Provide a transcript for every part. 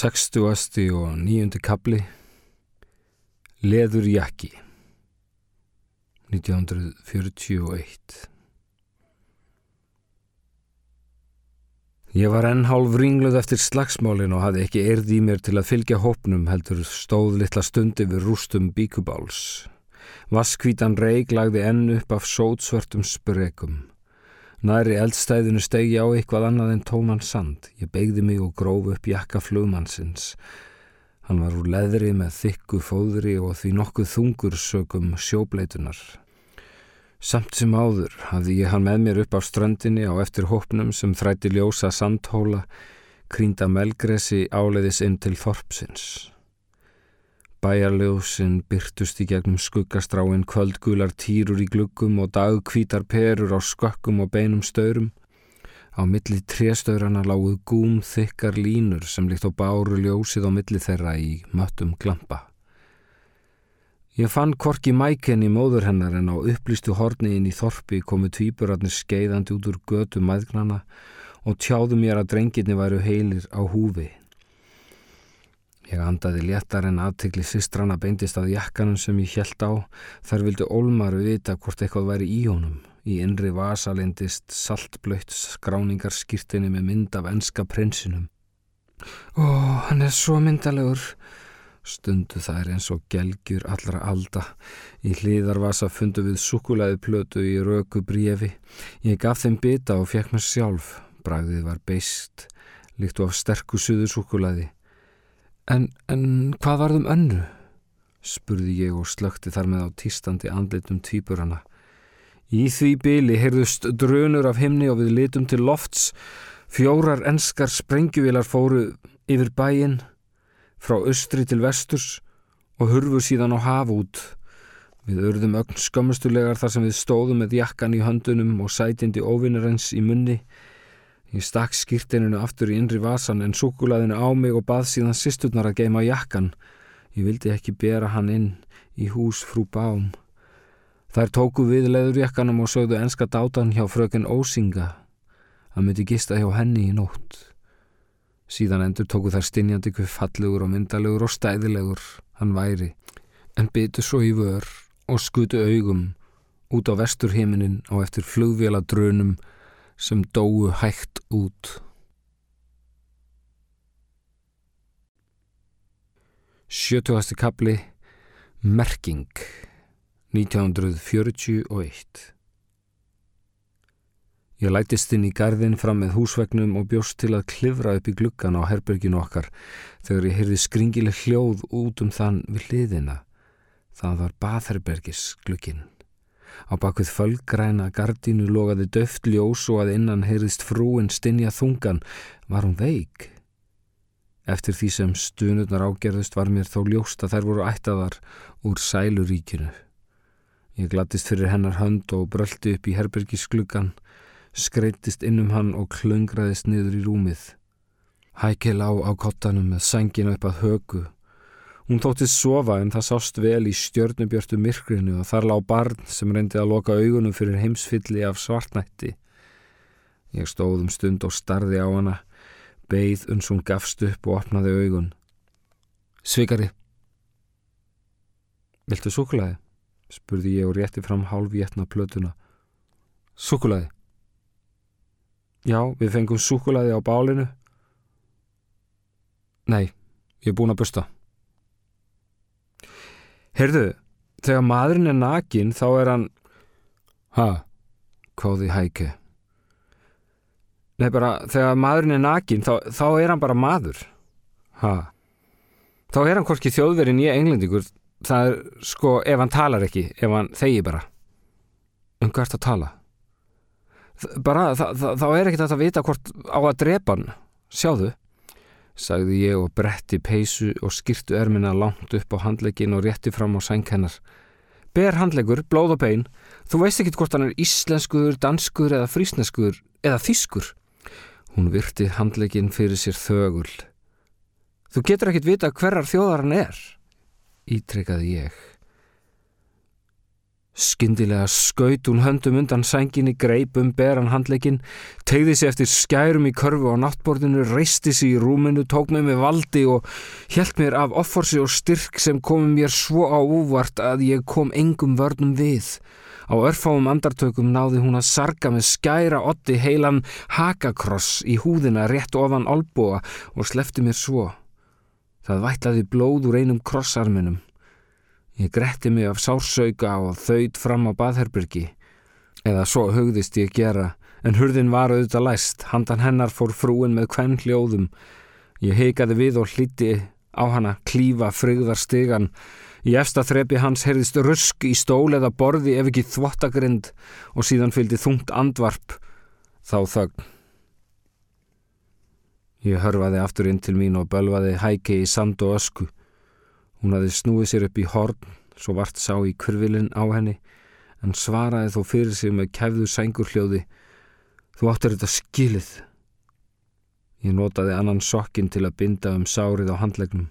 Sextuasti og nýjundi kapli Leður jakki 1941 Ég var enn hálf ringluð eftir slagsmálin og hafði ekki erði í mér til að fylgja hópnum heldur stóð litla stundi við rústum bíkubáls. Vaskvítan reik lagði enn upp af sótsvörtum sprekum. Næri eldstæðinu stegi á eitthvað annað en tóman sand. Ég beigði mig og gróf upp jakka flugmannsins. Hann var úr leðri með þykku fóðri og því nokkuð þungur sögum sjóbleitunar. Samt sem áður hafði ég hann með mér upp á strandinni á eftir hópnum sem þrætti ljósa sandhóla, krýnda melgresi áleiðis inn til þorpsins. Bæjarljósinn byrtust í gegnum skuggastráin kvöldgular týrur í gluggum og dagkvítar perur á skökkum og beinum staurum. Á milli tréstaurana láguð gúm þykkar línur sem líkt á báru ljósið á milli þeirra í möttum glampa. Ég fann korki mæken í móður hennar en á upplýstu horniðin í þorpi komu tvíburarnir skeiðandi út úr götu maðgnana og tjáðu mér að drengirni væru heilir á húfi. Ég andaði léttar en aðtikli sistrana beindist að jakkanum sem ég hjælt á. Þar vildu Olmar vita hvort eitthvað væri í honum. Í innri vasa lindist saltblöytt skráningarskýrtinni með mynd af enska prinsinum. Ó, hann er svo myndalegur. Stundu er eins og gelgjur allra alda. Í hlýðarvasa fundu við sukulæði plötu í röku brífi. Ég gaf þeim bita og fekk mér sjálf. Bragðið var beist, líkt á sterku suðu sukulæði. En, en hvað varðum önnu? spurði ég og slökti þar með á týstandi andlitum týpurana. Í því byli heyrðust drönur af himni og við litum til lofts. Fjórar enskar sprengjuvilar fóru yfir bæin frá austri til vesturs og hurfu síðan á haf út. Við örðum ögn skömmustulegar þar sem við stóðum með jakkan í höndunum og sætindi óvinnarens í munni Ég stakk skýrtininu aftur í innri vasan en sukulaðinu á mig og bað síðan sýsturnar að geima jakkan. Ég vildi ekki bera hann inn í hús frú Bám. Þær tóku við leðurjakkanum og sögðu enska dátan hjá fröken Ósinga að myndi gista hjá henni í nótt. Síðan endur tóku þær stinjandi hver fallegur og myndalegur og stæðilegur hann væri en byttu svo í vör og skutu augum út á vestur heiminin og eftir flugvela drönum sem dóu hægt út. Sjötugasti kapli Merking 1941 Ég lætist inn í gardin fram með húsvegnum og bjóst til að klifra upp í gluggan á herberginu okkar þegar ég heyrði skringileg hljóð út um þann við hliðina. Það var baðherbergis glugginn. Á bakvið fölgræna gardínu logaði döft ljós og að innan heyrðist frúin stinja þungan. Var hún veik? Eftir því sem stunurnar ágerðust var mér þó ljóst að þær voru ættaðar úr sæluríkinu. Ég glattist fyrir hennar hönd og bröldi upp í herbergiskluggan, skreittist innum hann og klöngraðist niður í rúmið. Hækil á á kottanum með sængina upp að högu Hún þóttist sofa en það sást vel í stjörnubjörtu myrkrinu og þar lág barn sem reyndi að loka augunum fyrir heimsfylli af svartnætti. Ég stóð um stund og starði á hana, beigð uns hún gafst upp og opnaði augun. Svikari. Viltu sukulæði? spurði ég og rétti fram hálfvétna plötuna. Sukulæði? Já, við fengum sukulæði á bálinu. Nei, ég er búin að busta. Heyrðu, þegar maðurinn er nakin þá er hann... Ha? Kóði hæki. Nei bara, þegar maðurinn er nakin þá, þá er hann bara maður. Ha? Þá er hann hvorki þjóðverinn ég englendingur. Það er sko ef hann talar ekki, ef hann þegi bara. Um hvert að tala? Bara, þá er ekkert að vita hvort á að drepa hann. Sjáðu sagði ég og bretti peysu og skýrtu ermina langt upp á handlegin og rétti fram á sænkennar. Ber handlegur, blóð og bein, þú veist ekki hvort hann er íslenskuður, danskuður eða frísneskuður eða þýskur. Hún virti handlegin fyrir sér þögul. Þú getur ekkit vita hverjar þjóðar hann er, ítrekkaði ég. Skyndilega skaut hún höndum undan sænginni, greip um beran handleikin, tegði sér eftir skærum í körfu á náttborðinu, reisti sér í rúminu, tók með mig valdi og hjælt mér af offorsi og styrk sem komum mér svo á úvart að ég kom engum vörnum við. Á örfáum andartökum náði hún að sarga með skæra otti heilan hakakross í húðina rétt ofan olbúa og slefti mér svo. Það vætlaði blóð úr einum krossarminum. Ég gretti mig af sársauka og þauð fram á baðherbyrgi. Eða svo hugðist ég gera, en hurðin var auðvitað læst. Handan hennar fór frúin með hvern hljóðum. Ég heikaði við og hlíti á hana klífa frigðar stigan. Í efsta þrepi hans heyrðist rusk í stól eða borði ef ekki þvottagrind og síðan fylgdi þungt andvarp. Þá þögn. Ég hörfaði aftur inn til mín og bölvaði hæki í sand og ösku. Hún hafði snúið sér upp í horn, svo vart sá í kurvilin á henni, en svaraði þó fyrir sig með kæfðu sængur hljóði. Þú áttur þetta skilið. Ég notaði annan sokkin til að binda um sárið á handlegnum,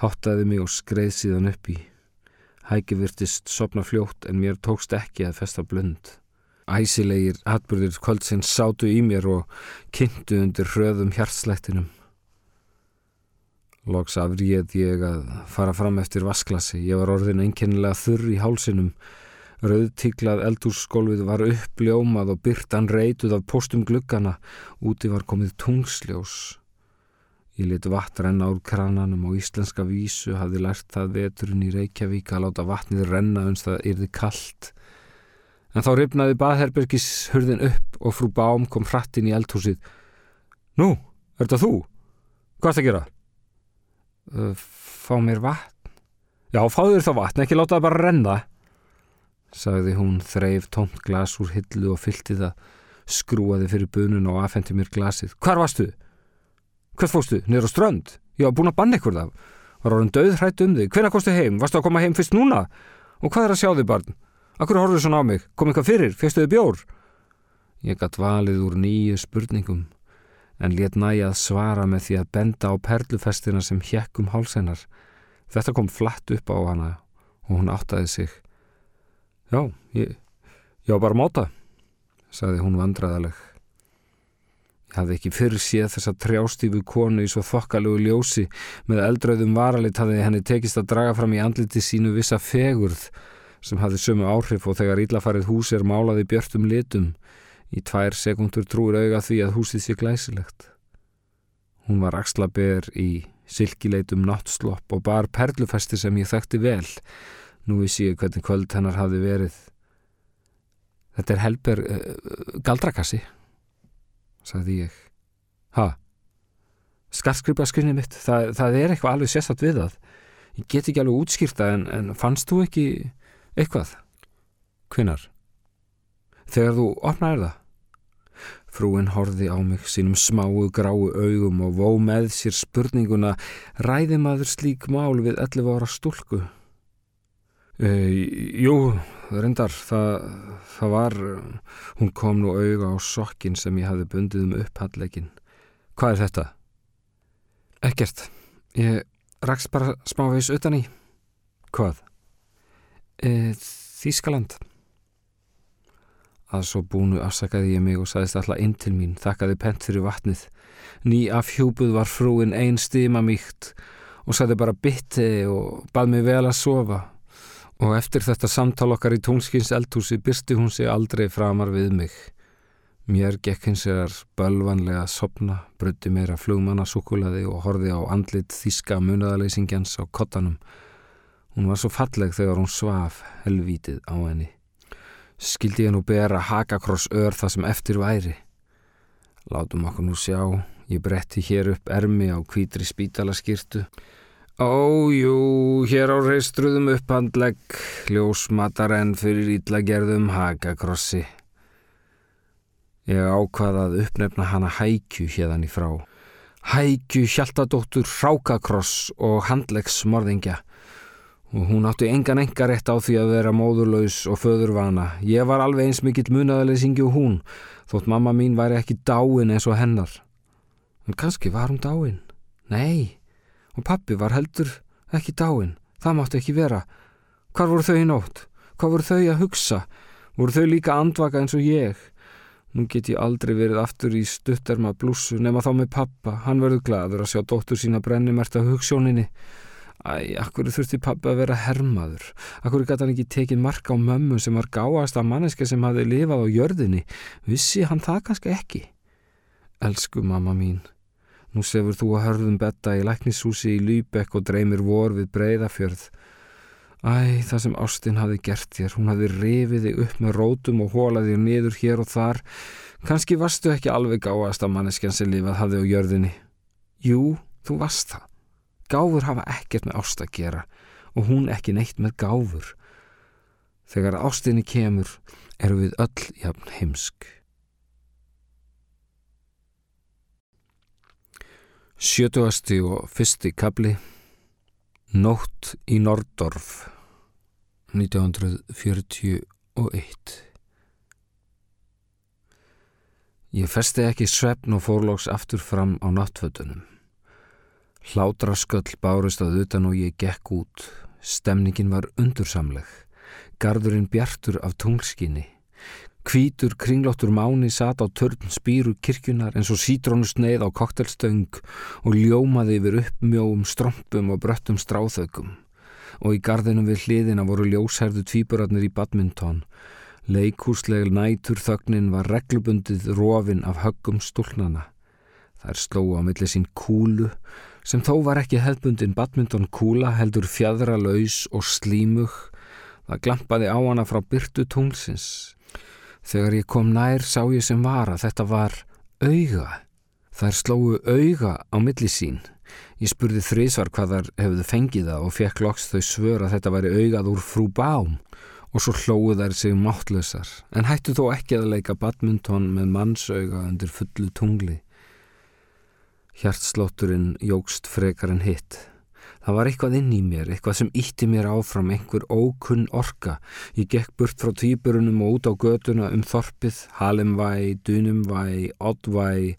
háttaði mig og skreið síðan upp í. Hæki virtist sopna fljótt en mér tókst ekki að festa blund. Æsilegir atbyrðir kvöldsins sátu í mér og kynntu undir hröðum hjartslættinum. Loks afríð ég að fara fram eftir vasklasi. Ég var orðin einkennilega þurr í hálsinum. Rauðtíklað eldússkólfið var uppljómað og byrtan reytuð af postum gluggana. Úti var komið tungsljós. Ég lit vatn úr krananum og íslenska vísu hafði lært það veturinn í Reykjavík að láta vatnið renna uns það yrði kallt. En þá ripnaði baðherbergis hurðin upp og frú Bám kom hrattinn í eldhúsið. Nú, er þetta þú? Hvað er það að gera? Fá mér vatn? Já, fáður þá vatn, ekki láta það bara renna, sagði hún, þreif tómt glas úr hillu og fylti það, skrúaði fyrir bunun og afhendi mér glasið. Hvar varstu? Hvert fóstu? Nýður á strönd? Já, búin að banna ykkur það. Var orðin döð hrætt um þig. Hvernig kostu heim? Varstu að koma heim fyrst núna? Og hvað er að sjá þig barn? Akkur horfðu svona á mig? Kom eitthvað fyrir? Fyrstu þið bjór? Ég gatt valið úr nýju spurningum en let næja að svara með því að benda á perlufestina sem hjekk um hálsennar. Þetta kom flatt upp á hana og hún áttaði sig. Já, ég, ég var bara móta, sagði hún vandraðaleg. Ég hafði ekki fyrir séð þessa trjástífu konu í svo þokkalögu ljósi með eldrauðum varalit hafði henni tekist að draga fram í andliti sínu vissa fegurð sem hafði sömu áhrif og þegar íllafarið hús er málaði björtum litum Í tvær sekundur trúir auga því að húsið sé glæsilegt. Hún var axlaber í silkileitum náttslopp og bar perlufesti sem ég þekkti vel. Nú vissi ég hvernig kvöld hennar hafi verið. Þetta er helber uh, galdrakassi, sagði ég. Ha? Skartskripa skrinni mitt, Þa, það er eitthvað alveg sérstatt við það. Ég get ekki alveg útskýrta en, en fannst þú ekki eitthvað? Hvinnar? Þegar þú opnaði það? Frúin horfi á mig sínum smáu gráu augum og vó með sér spurninguna ræði maður slík mál við 11 ára stúlku? E, jú, reyndar, það, það var, hún kom nú auga á sokkin sem ég hafi bundið um upphandleikin. Hvað er þetta? Ekkert, ég raks bara smávegis utan í. Hvað? E, Þískaland. Að svo búnu afsakaði ég mig og saðist alltaf inn til mín, þakkaði pent fyrir vatnið. Ný afhjúpuð var frúin einn stíma mýkt og saði bara bytti og bað mig vel að sofa. Og eftir þetta samtal okkar í tónskins eldhúsi byrsti hún sig aldrei framar við mig. Mér gekk hins vegar bölvanlega að sopna, bröndi meira flugmannasúkulaði og horfi á andlit þíska munaðaleysingjans á kottanum. Hún var svo falleg þegar hún svaf helvítið á henni skildi ég nú bera hakakross ör það sem eftir væri. Látum okkur nú sjá, ég bretti hér upp ermi á kvítri spítalaskirtu. Ójú, hér á reistruðum upphandlegg, ljósmatar enn fyrir ídlagerðum hakakrossi. Ég ákvaðað uppnefna hana hækju hérðan í frá. Hækju hjáltadóttur hrákakross og handleggsmorðingja og hún átti engan enga rétt á því að vera móðurlaus og föðurvana. Ég var alveg eins mikill munaðaleysingi og hún, þótt mamma mín væri ekki dáin eins og hennar. En kannski var hún dáin? Nei, og pappi var heldur ekki dáin. Það mátti ekki vera. Hvar voru þau í nótt? Hvað voru þau að hugsa? Voru þau líka andvaka eins og ég? Nú get ég aldrei verið aftur í stutterma blússu nema þá með pappa. Hann verður gladur að sjá dóttur sína brennimert af hugssjóninni. Æ, akkur þurfti pappa að vera hermaður. Akkur gæti hann ekki tekið marka á mömmu sem var gáast af manneska sem hafi lifað á jörðinni. Vissi hann það kannski ekki? Elsku mamma mín. Nú sefur þú að hörðum betta í læknishúsi í Lýbekk og dreymir vor við breyðafjörð. Æ, það sem Ástin hafi gert þér, hún hafi rifið þig upp með rótum og hólaði þér niður hér og þar. Kanski varstu ekki alveg gáast af manneskjan sem lifað hafði á jörðinni. Jú, þú varst það. Gáfur hafa ekkert með Ást að gera og hún ekki neitt með gáfur. Þegar Ástinni kemur, eru við öll jafn heimsk. Sjötuasti og fyrsti kabli Nótt í Nordorf 1941 Ég festi ekki svefn og fórlóks aftur fram á náttfötunum. Hlátrasköll bárust að utan og ég gekk út. Stemningin var undursamleg. Garðurinn bjartur af tunglskinni. Kvítur kringlóttur máni sat á törn spýru kirkjunar eins og sítrónusneið á koktelstöng og ljómaði yfir uppmjóum strompum og bröttum stráþögum. Og í gardinum við hliðina voru ljósherðu tvíburarnir í badminton. Leikúsleg nætur þögnin var reglubundið rofin af höggum stúlnana. Þær slóu á milli sín kúlu sem þó var ekki hefbundin badminton kúla heldur fjadra laus og slímug. Það glampaði á hana frá byrtu tunglsins. Þegar ég kom nær sá ég sem var að þetta var auga. Þær slóu auga á milli sín. Ég spurði þrísvar hvað þar hefðu fengið það og fekk loks þau svör að þetta væri augað úr frú bám og svo hlóðu þær sig máttlösar en hættu þó ekki að leika badminton með mannsauga undir fullu tungli. Hjartslótturinn jógst frekar en hitt. Það var eitthvað inn í mér, eitthvað sem ítti mér áfram, einhver ókunn orka. Ég gekk burt frá týpurunum og út á göduna um þorpið, Halimvæ, Dunumvæ, Oddvæ,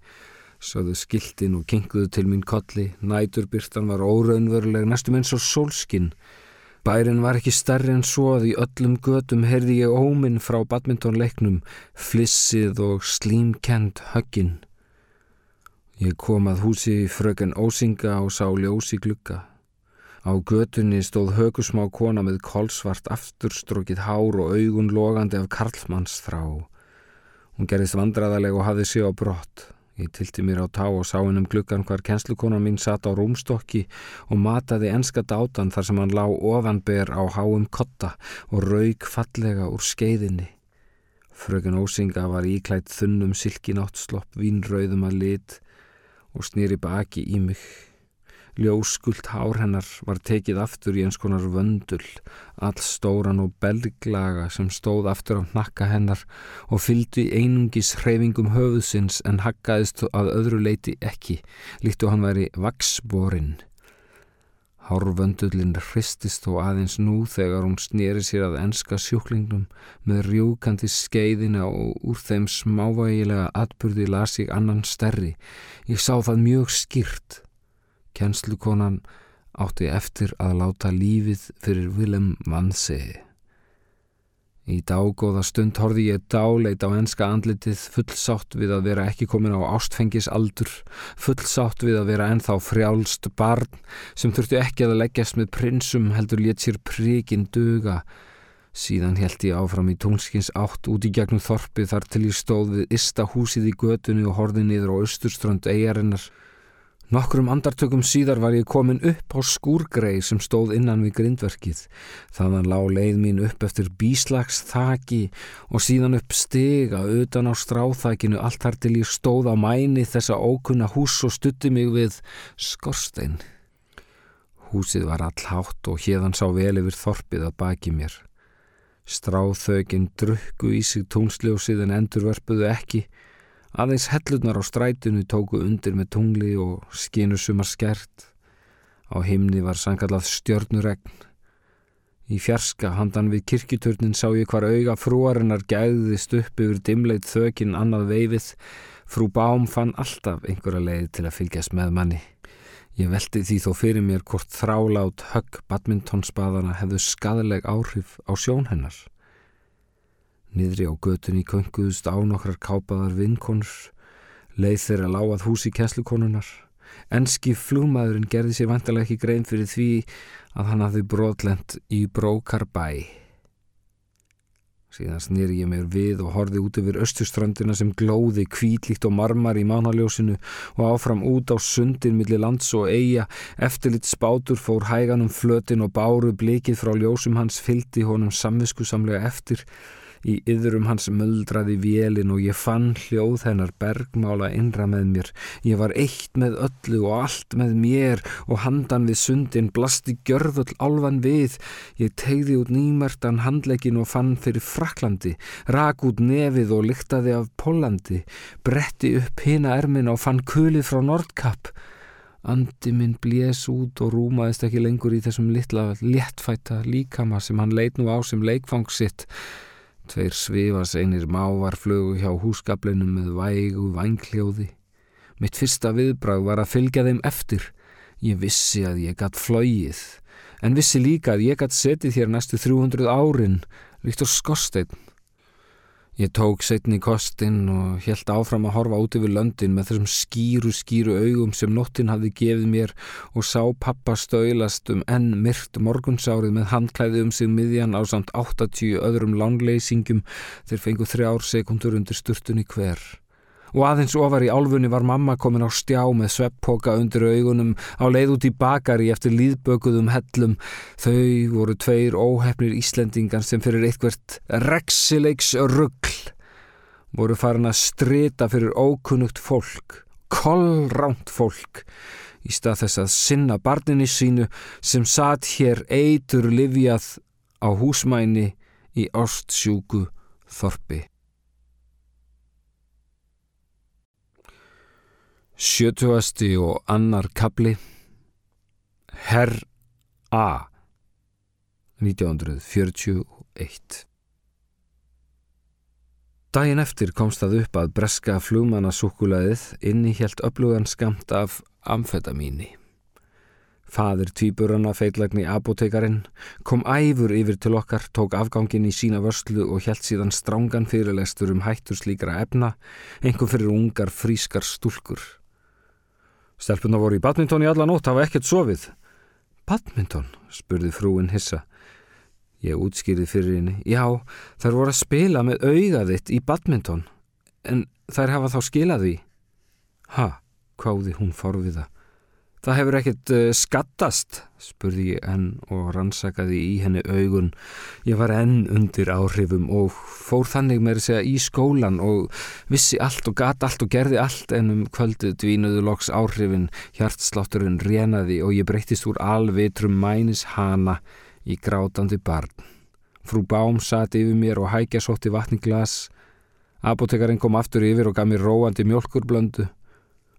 saðu skiltin og kenguðu til mín kolli. Næturbyrtan var óraunveruleg, næstum eins og sólskinn. Bærin var ekki stærri en svo að í öllum gödum heyrði ég óminn frá badmintonleiknum, flissið og slímkend högginn. Ég kom að húsi fröken Ósinga og sá ljós í glugga. Á götunni stóð högusmá kona með kolsvart afturstrókið hár og augun logandi af karlmanns þrá. Hún gerðist vandraðaleg og hafði sig á brott. Ég tilti mér á tá og sá hennum gluggan hvar kenslukona mín satt á rúmstokki og mataði enska dátan þar sem hann lá ofanber á háum kotta og raug fallega úr skeiðinni. Fröken Ósinga var íklætt þunnum silkinátt-slopp vínrauðum að lit og snýri baki í mig. Ljóskult hár hennar var tekið aftur í eins konar vöndul, all stóran og belglaga sem stóð aftur á nakka hennar og fylgdi einungis hreyfingum höfuðsins en hakkaðist að öðru leiti ekki, líkt og hann væri vaksborinn. Hárvöndullin hristist þó aðeins nú þegar hún snýri sér að enska sjúklingnum með rjúkandi skeiðina og úr þeim smávægilega atbyrði las ég annan stærri. Ég sá það mjög skýrt. Kjenslukonan átti eftir að láta lífið fyrir Willem Vansegi. Í dágóða stund horfi ég dáleit á enska andlitið fullsátt við að vera ekki komin á ástfengis aldur, fullsátt við að vera ennþá frjálst barn sem þurftu ekki að leggjast með prinsum heldur létt sér príkin duga. Síðan held ég áfram í tungskins átt út í gegnum þorpið þar til ég stóð við ysta húsið í götunni og horfið niður á austurströnd eigarinnar. Nokkrum andartökum síðar var ég komin upp á skúrgrei sem stóð innan við grindverkið. Þannig lág leið mín upp eftir bíslags þaki og síðan upp stiga utan á stráþakinu allt þar til ég stóð á mæni þessa ókunna hús og stutti mig við skorstein. Húsið var all hátt og hérðan sá vel yfir þorpið að baki mér. Stráþögin drukku í sig tónsljósið en endurverpuðu ekki Aðeins hellurnar á strætinu tóku undir með tungli og skinu sumar skert. Á himni var sangallað stjörnuregn. Í fjarska handan við kirkjuturnin sá ég hvar auga frúarinnar gæðist upp yfir dimleit þökin annað veifið. Frú Bám fann alltaf einhverja leið til að fylgjast með manni. Ég veldi því þó fyrir mér hvort þrálát högg badmintonsbaðana hefðu skadaleg áhrif á sjón hennar. Niðri á götunni könguðust á nokkrar kápaðar vinkonur, leið þeirra lágað húsi kesslukonunar. Enski flúmaðurinn gerði sér vantilega ekki grein fyrir því að hann hafði brotlent í brókarbæ. Síðan snýri ég mér við og horfi út yfir östuströndina sem glóði kvítlíkt og marmar í mánaljósinu og áfram út á sundin millir lands og eiga. Eftirlitt spátur fór hæganum flötin og báru blikið frá ljósum hans fyldi honum samviskusamlega eftir Í yðrum hans möldraði vélin og ég fann hljóð hennar bergmála innra með mér. Ég var eitt með öllu og allt með mér og handan við sundin blasti gjörðull álvan við. Ég tegði út nýmertan handlegin og fann fyrir Fraklandi, rak út nefið og lyktaði af Pólandi, bretti upp hina ermin og fann kulið frá Nordkapp. Andi minn blés út og rúmaðist ekki lengur í þessum litla léttfæta líkama sem hann leit nú á sem leikfangsitt. Tveir svifas einir mávar flögu hjá húsgablinum með vægu vangljóði. Mitt fyrsta viðbrað var að fylgja þeim eftir. Ég vissi að ég gatt flóið, en vissi líka að ég gatt setið hér næstu 300 árin, líkt og skorsteinn. Ég tók setni kostinn og helt áfram að horfa út yfir löndin með þessum skýru skýru augum sem nóttin hafði gefið mér og sá pappa stöylast um enn myrt morgunsárið með handklæði um sig miðjan á samt 80 öðrum lánleysingum. Þeir fengu þrjár sekundur undir sturtunni hver og aðeins ofar í álfunni var mamma komin á stjá með svepppoka undir augunum á leið út í bakari eftir líðbökuðum hellum. Þau voru tveir óhefnir Íslendingar sem fyrir eitthvert reksileiks ruggl voru farin að strita fyrir ókunnugt fólk, kollránt fólk í stað þess að sinna barninni sínu sem satt hér eitur livjað á húsmæni í ástsjúku þorpi. Sjötuasti og annar kabli Herr A 1941 Dæin eftir komst það upp að breska flugmannasúkulæðið inni helt upplugan skamt af amfetamíni. Fadir tvíburana feillagni apotekarinn kom æfur yfir til okkar, tók afgangin í sína vörslu og helt síðan strángan fyrirlestur um hættur slíkra efna, einhver fyrir ungar frískar stúlkur. Stelpuna voru í badminton í alla nótt, hafa ekkert sofið. Badminton? spurði frúin hissa. Ég útskýrði fyrir henni. Já, þær voru að spila með augaðitt í badminton. En þær hafa þá skilaði. Ha, hváði hún forviða. Það hefur ekkert uh, skattast, spurði ég enn og rannsakaði í henni augun. Ég var enn undir áhrifum og fór þannig með þess að í skólan og vissi allt og gat allt og gerði allt en um kvöldu dvínuðu loks áhrifin, hjartslátturinn rénaði og ég breyttist úr alvitrum mænis hana í grátandi barn. Frú Bám sati yfir mér og hækja sótti vatni glas. Apotekarinn kom aftur yfir og gaf mér róandi mjölkurblöndu.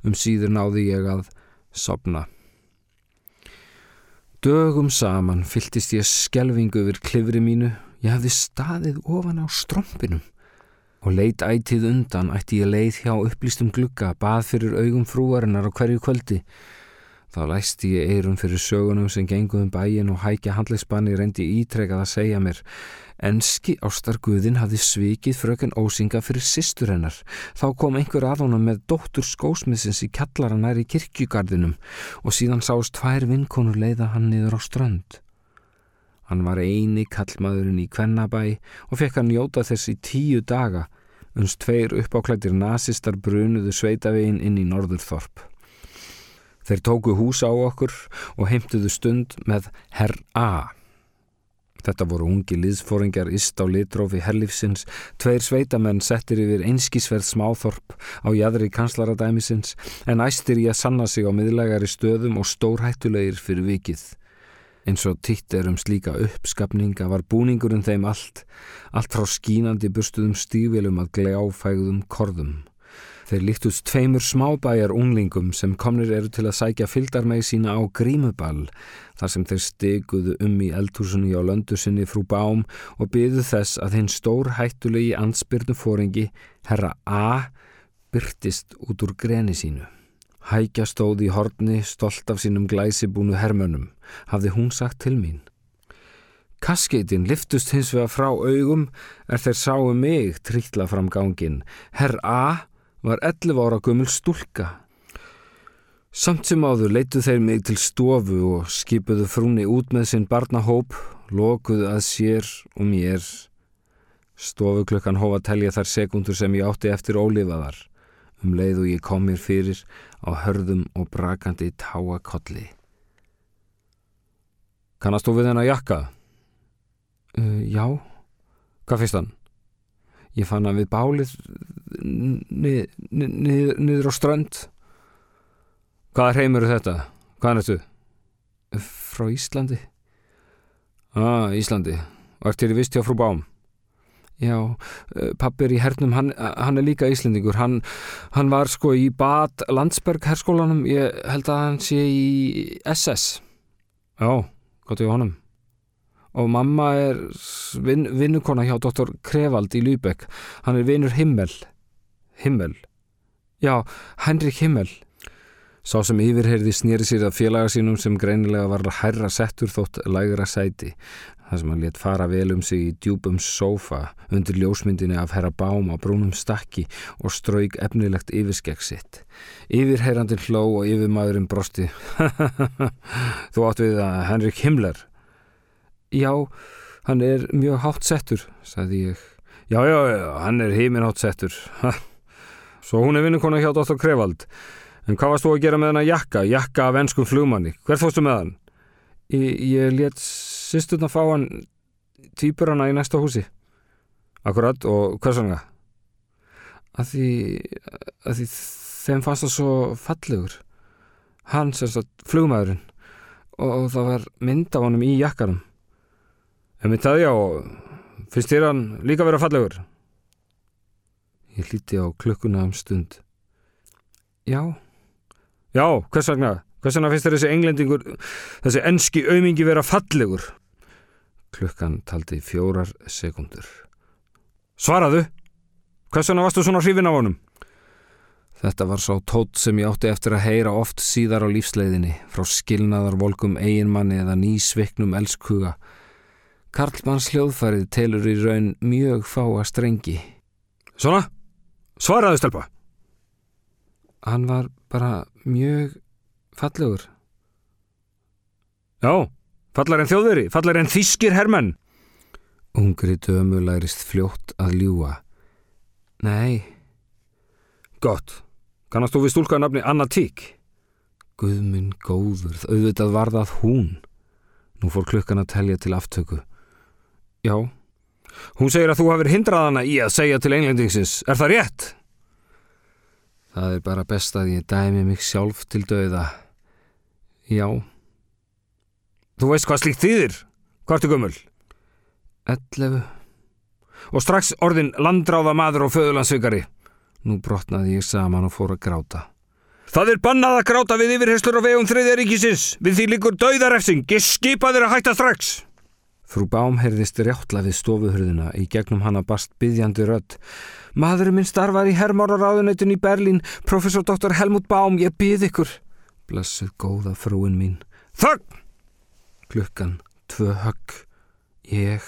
Um síður náði ég að sopna. Dögum saman fylltist ég skelvingu yfir klifri mínu, ég hafði staðið ofan á strompinum og leit ætið undan ætti ég leið hjá upplýstum glugga, bað fyrir augum frúarinnar á hverju kvöldi. Þá læsti ég eirum fyrir sögunum sem genguðum bæin og hækja handlegsbanni reyndi ítrekað að segja mér Enski ástarguðin hafði svikið fröken ósinga fyrir sýstur hennar. Þá kom einhver að honum með dóttur skósmiðsins í kallaran nær í kirkjugarðinum og síðan sást tvær vinkonur leiða hann niður á strönd. Hann var eini kallmaðurinn í Kvennabæ og fekk hann njóta þess í tíu daga, uns tveir uppáklættir nazistar brunuðu sveitavegin inn í Norðurþorp. Þeir tóku hús á okkur og heimtuðu stund með Herr A. Þetta voru ungi liðsfóringar ist á litrófi herlífsins, tveir sveitamenn settir yfir einskísverð smáþorp á jæðri kanslaradæmisins en æstir í að sanna sig á miðlægari stöðum og stórhættulegir fyrir vikið. Eins og titt er um slíka uppskapninga var búningurinn þeim allt, allt frá skínandi burstuðum stífélum að gleáfægðum korðum. Þeir líktust tveimur smábæjar unglingum sem komnir eru til að sækja fylgdarmegi sína á grímuball þar sem þeir steguðu um í eldhúsunni á löndu sinni frú Bám og byðu þess að hinn stór hættulegi ansbyrnu fóringi, herra A, byrtist út úr greni sínu. Hækja stóð í horni, stolt af sínum glæsibúnu hermönum, hafði hún sagt til mín. Kaskeitin liftust hins vega frá augum er þeir sáu mig trítla fram gangin. Herr A var 11 ára gummul stúlka. Samt sem áður leituð þeir mig til stofu og skipuðu frúni út með sinn barnahóp, lokuðu að sér og mér. Stofuklökan hófa telja þar sekundur sem ég átti eftir ólifaðar, um leið og ég kom mér fyrir á hörðum og brakandi táakolli. Kannast þú við henn að jakka? Uh, já. Hvað fyrst hann? Ég fann hann við bálið nið, nið, niður á strönd. Hvaða hreimur er þetta? Hvaðan ertu? Frá Íslandi. Ah, Íslandi. Ert þér í vist hjá frú Bám? Já, pappir í hernum, hann, hann er líka íslendingur. Hann, hann var sko í Bad Landsberg herskólanum. Ég held að hann sé í SS. Já, gott í honum og mamma er vin, vinnukona hjá doktor Krevald í Lübeck. Hann er vinnur Himmel. Himmel. Já, Henrik Himmel. Sá sem yfirherði snýri sér að félaga sínum sem greinilega var hærra settur þótt lægra sæti. Þar sem hann let fara vel um sig í djúbum sófa undir ljósmyndinni af herra Bám á brúnum stakki og strauk efnilegt yfirskegg sitt. Yfirherrandin hló og yfirmaðurinn brosti. Þú átt við að Henrik Himmler Já, hann er mjög hátt settur, sagði ég. Já, já, já, hann er heiminn hátt settur. Svo hún er vinnukona hjá Dr. Krevald. En hvað varst þú að gera með hann að jakka? Jakka af ennskum flugmanni. Hvert fórstu með hann? Ég, ég let sýsturna fá hann týpur hana í næsta húsi. Akkurat, og hvers vanga? Að því, að því þeim fannst það svo fallegur. Hann, sagt, flugmaðurinn. Og, og það var mynd af honum í jakkanum. En mitt að já, finnst þér hann líka vera fallegur? Ég hlíti á klukkuna um stund. Já. Já, hvers vegna? Hvers vegna finnst þér þessi englendingur, þessi enski aumingi vera fallegur? Klukkan taldi fjórar sekundur. Svaraðu! Hvers vegna varstu svona hrifin á honum? Þetta var svo tótt sem ég átti eftir að heyra oft síðar á lífsleiðinni, frá skilnaðar volkum eiginmanni eða nýsviknum elskuga, Karlmanns hljóðfærið telur í raun mjög fáa strengi. Svona, svaraðu stelpa. Hann var bara mjög fallegur. Já, fallar en þjóðveri, fallar en þískir hermenn. Ungri dömu lærist fljótt að ljúa. Nei. Gott, kannast þú við stúlka nafni Anna Tík? Guðminn góður, auðvitað var það hún. Nú fór klukkan að telja til aftöku. Já. Hún segir að þú hafið hindrað hana í að segja til englendingsins. Er það rétt? Það er bara best að ég dæmi mig sjálf til döiða. Já. Þú veist hvað slíkt þýðir? Hvort er gummul? Ellefu. Og strax orðin landráða maður og föðulansvíkari. Nú brotnaði ég saman og fór að gráta. Það er bannað að gráta við yfirherslur á vegum þriðja ríkisins. Við því líkur döiðarefsing. Ég skipa þér að hætta strax. Frú Bám heyrðist rjáttla við stofuhurðina, í gegnum hana bast byggjandi rödd. Maðurinn minn starfar í hermáraráðunetun í Berlín, professor Dr. Helmut Bám, ég byð ykkur. Blessuð góða frúin mín. Þögg! Klukkan, tvö högg, ég,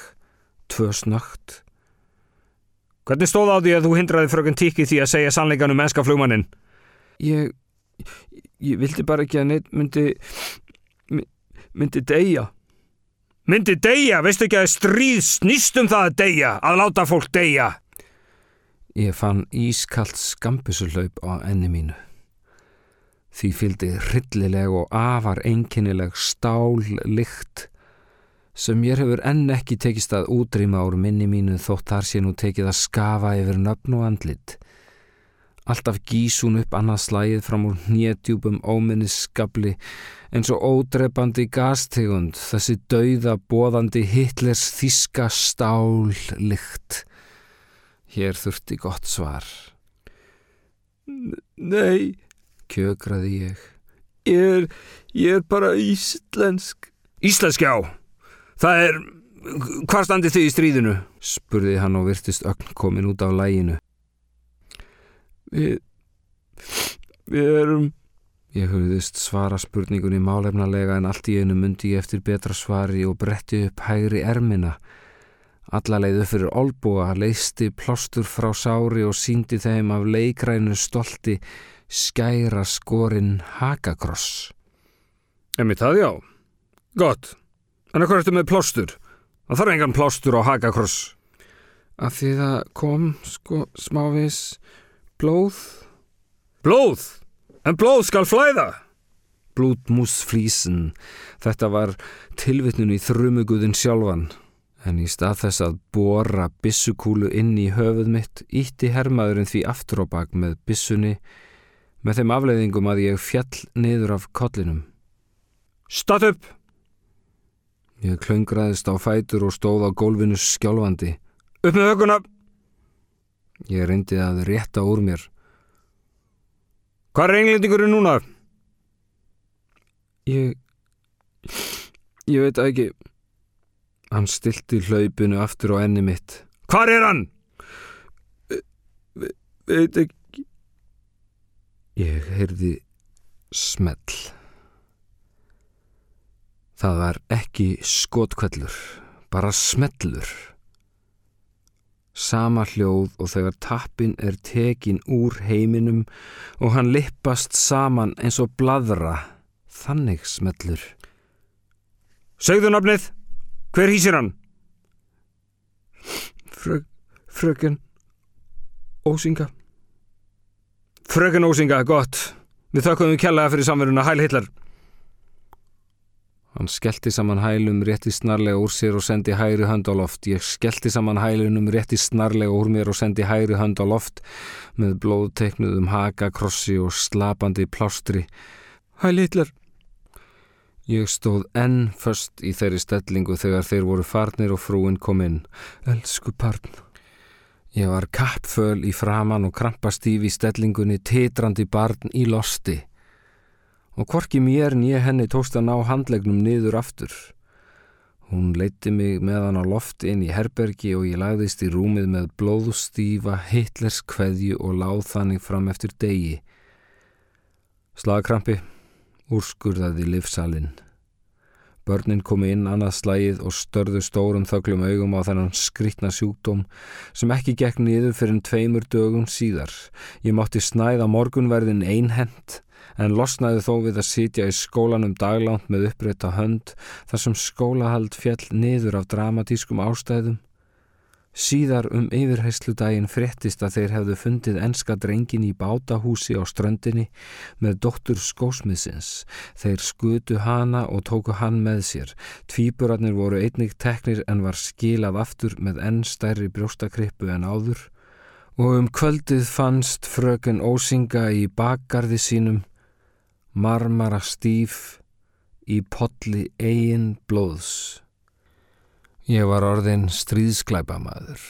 tvö snögt. Hvernig stóð á því að þú hindraði frökun tíki því að segja sannleikan um mennska flugmannin? Ég, ég vildi bara ekki að neitt myndi, myndi deyja. Myndi deyja, veistu ekki að stríð snýstum það að deyja, að láta fólk deyja? Ég fann ískallt skambusulaup á enni mínu. Því fylgdi hryllileg og afar einkennileg stállykt sem mér hefur enn ekki tekist að útrýma úr minni mínu þótt þar sé nú tekið að skafa yfir nöfn og andlit. Alltaf gís hún upp annað slægið fram úr nýjadjúpum óminnisskabli eins og ódrepandi gastegund, þessi dauða bóðandi Hitlers þíska stállykt. Hér þurfti gott svar. Nei, kjögraði ég. Ég er, ég er bara íslensk. Íslensk, já. Það er, hvað standi þið í stríðinu? spurði hann og virtist ögn komin út af læginu. Við, við erum Ég hugðist svara spurningunni málefnalega en allt í einu myndi ég eftir betra svari og bretti upp hægri ermina. Alla leiðu fyrir olbúa, leisti plástur frá sári og síndi þeim af leikrænu stolti skæra skorinn hakakross. Emi það já. Gott. En hvað ertu með plástur? Það þarf engan plástur á hakakross. Að því það kom sko smávís blóð. Blóð? En blóð skal flæða. Blútmúsflísin. Þetta var tilvittnun í þrumuguðin sjálfan. En í stað þess að bóra bissukúlu inn í höfuð mitt ítti hermaðurinn því aftur á bak með bissunni með þeim afleiðingum að ég fjall niður af kollinum. Statt upp! Ég klöngraðist á fætur og stóð á gólfinu skjálfandi. Upp með höguna! Ég reyndi að rétta úr mér. Hvað er englendingurinn núna? Ég... Ég veit ekki. Hann stilti hlaupinu aftur á enni mitt. Hvar er hann? Ve veit ekki. Ég heyrði smell. Það var ekki skotkvellur, bara smellur. Sama hljóð og þegar tappin er tekin úr heiminum og hann lippast saman eins og bladra, þannig smellur. Segðu nafnið, hver hýsir hann? Frö, fröken Ósinga. Fröken Ósinga, gott. Við þakkuðum kjallaða fyrir samveruna Hæl Hitler. Hann skellti saman hælum rétti snarlega úr sér og sendi hægri hönd á loft. Ég skellti saman hælunum rétti snarlega úr mér og sendi hægri hönd á loft með blóðteiknuðum haka, krossi og slapandi plástri. Hæli Hitler! Ég stóð enn först í þeirri stellingu þegar þeir voru farnir og frúin kom inn. Elsku parn! Ég var kappföl í framann og krampastíf í stellingunni, titrandi barn í losti og hvorki mér ég henni tókst að ná handlegnum niður aftur. Hún leiti mig meðan á loft inn í herbergi og ég lagðist í rúmið með blóðstífa, hitlers kveðju og láð þannig fram eftir degi. Slagkrampi, úrskurðaði livsalinn. Börnin komi inn annað slægið og störðu stórum þöglum augum á þennan skrittna sjúkdóm sem ekki gekk niður fyrir tveimur dögum síðar. Ég mátti snæða morgunverðin einhent en losnaði þó við að sitja í skólanum daglánt með upprætta hönd þar sem skólahald fjall niður af dramatískum ástæðum. Síðar um yfirheyslu daginn fréttist að þeir hefðu fundið enska drengin í bátahúsi á ströndinni með doktur skósmiðsins. Þeir skutu hana og tóku hann með sér. Tvíburarnir voru einnig teknir en var skilað aftur með enn stærri brjóstakrippu en áður og um kvöldið fannst fröken Ósinga í bakgarði sínum marmara stíf í podli eigin blóðs. Ég var orðin stríðsklæpamaður.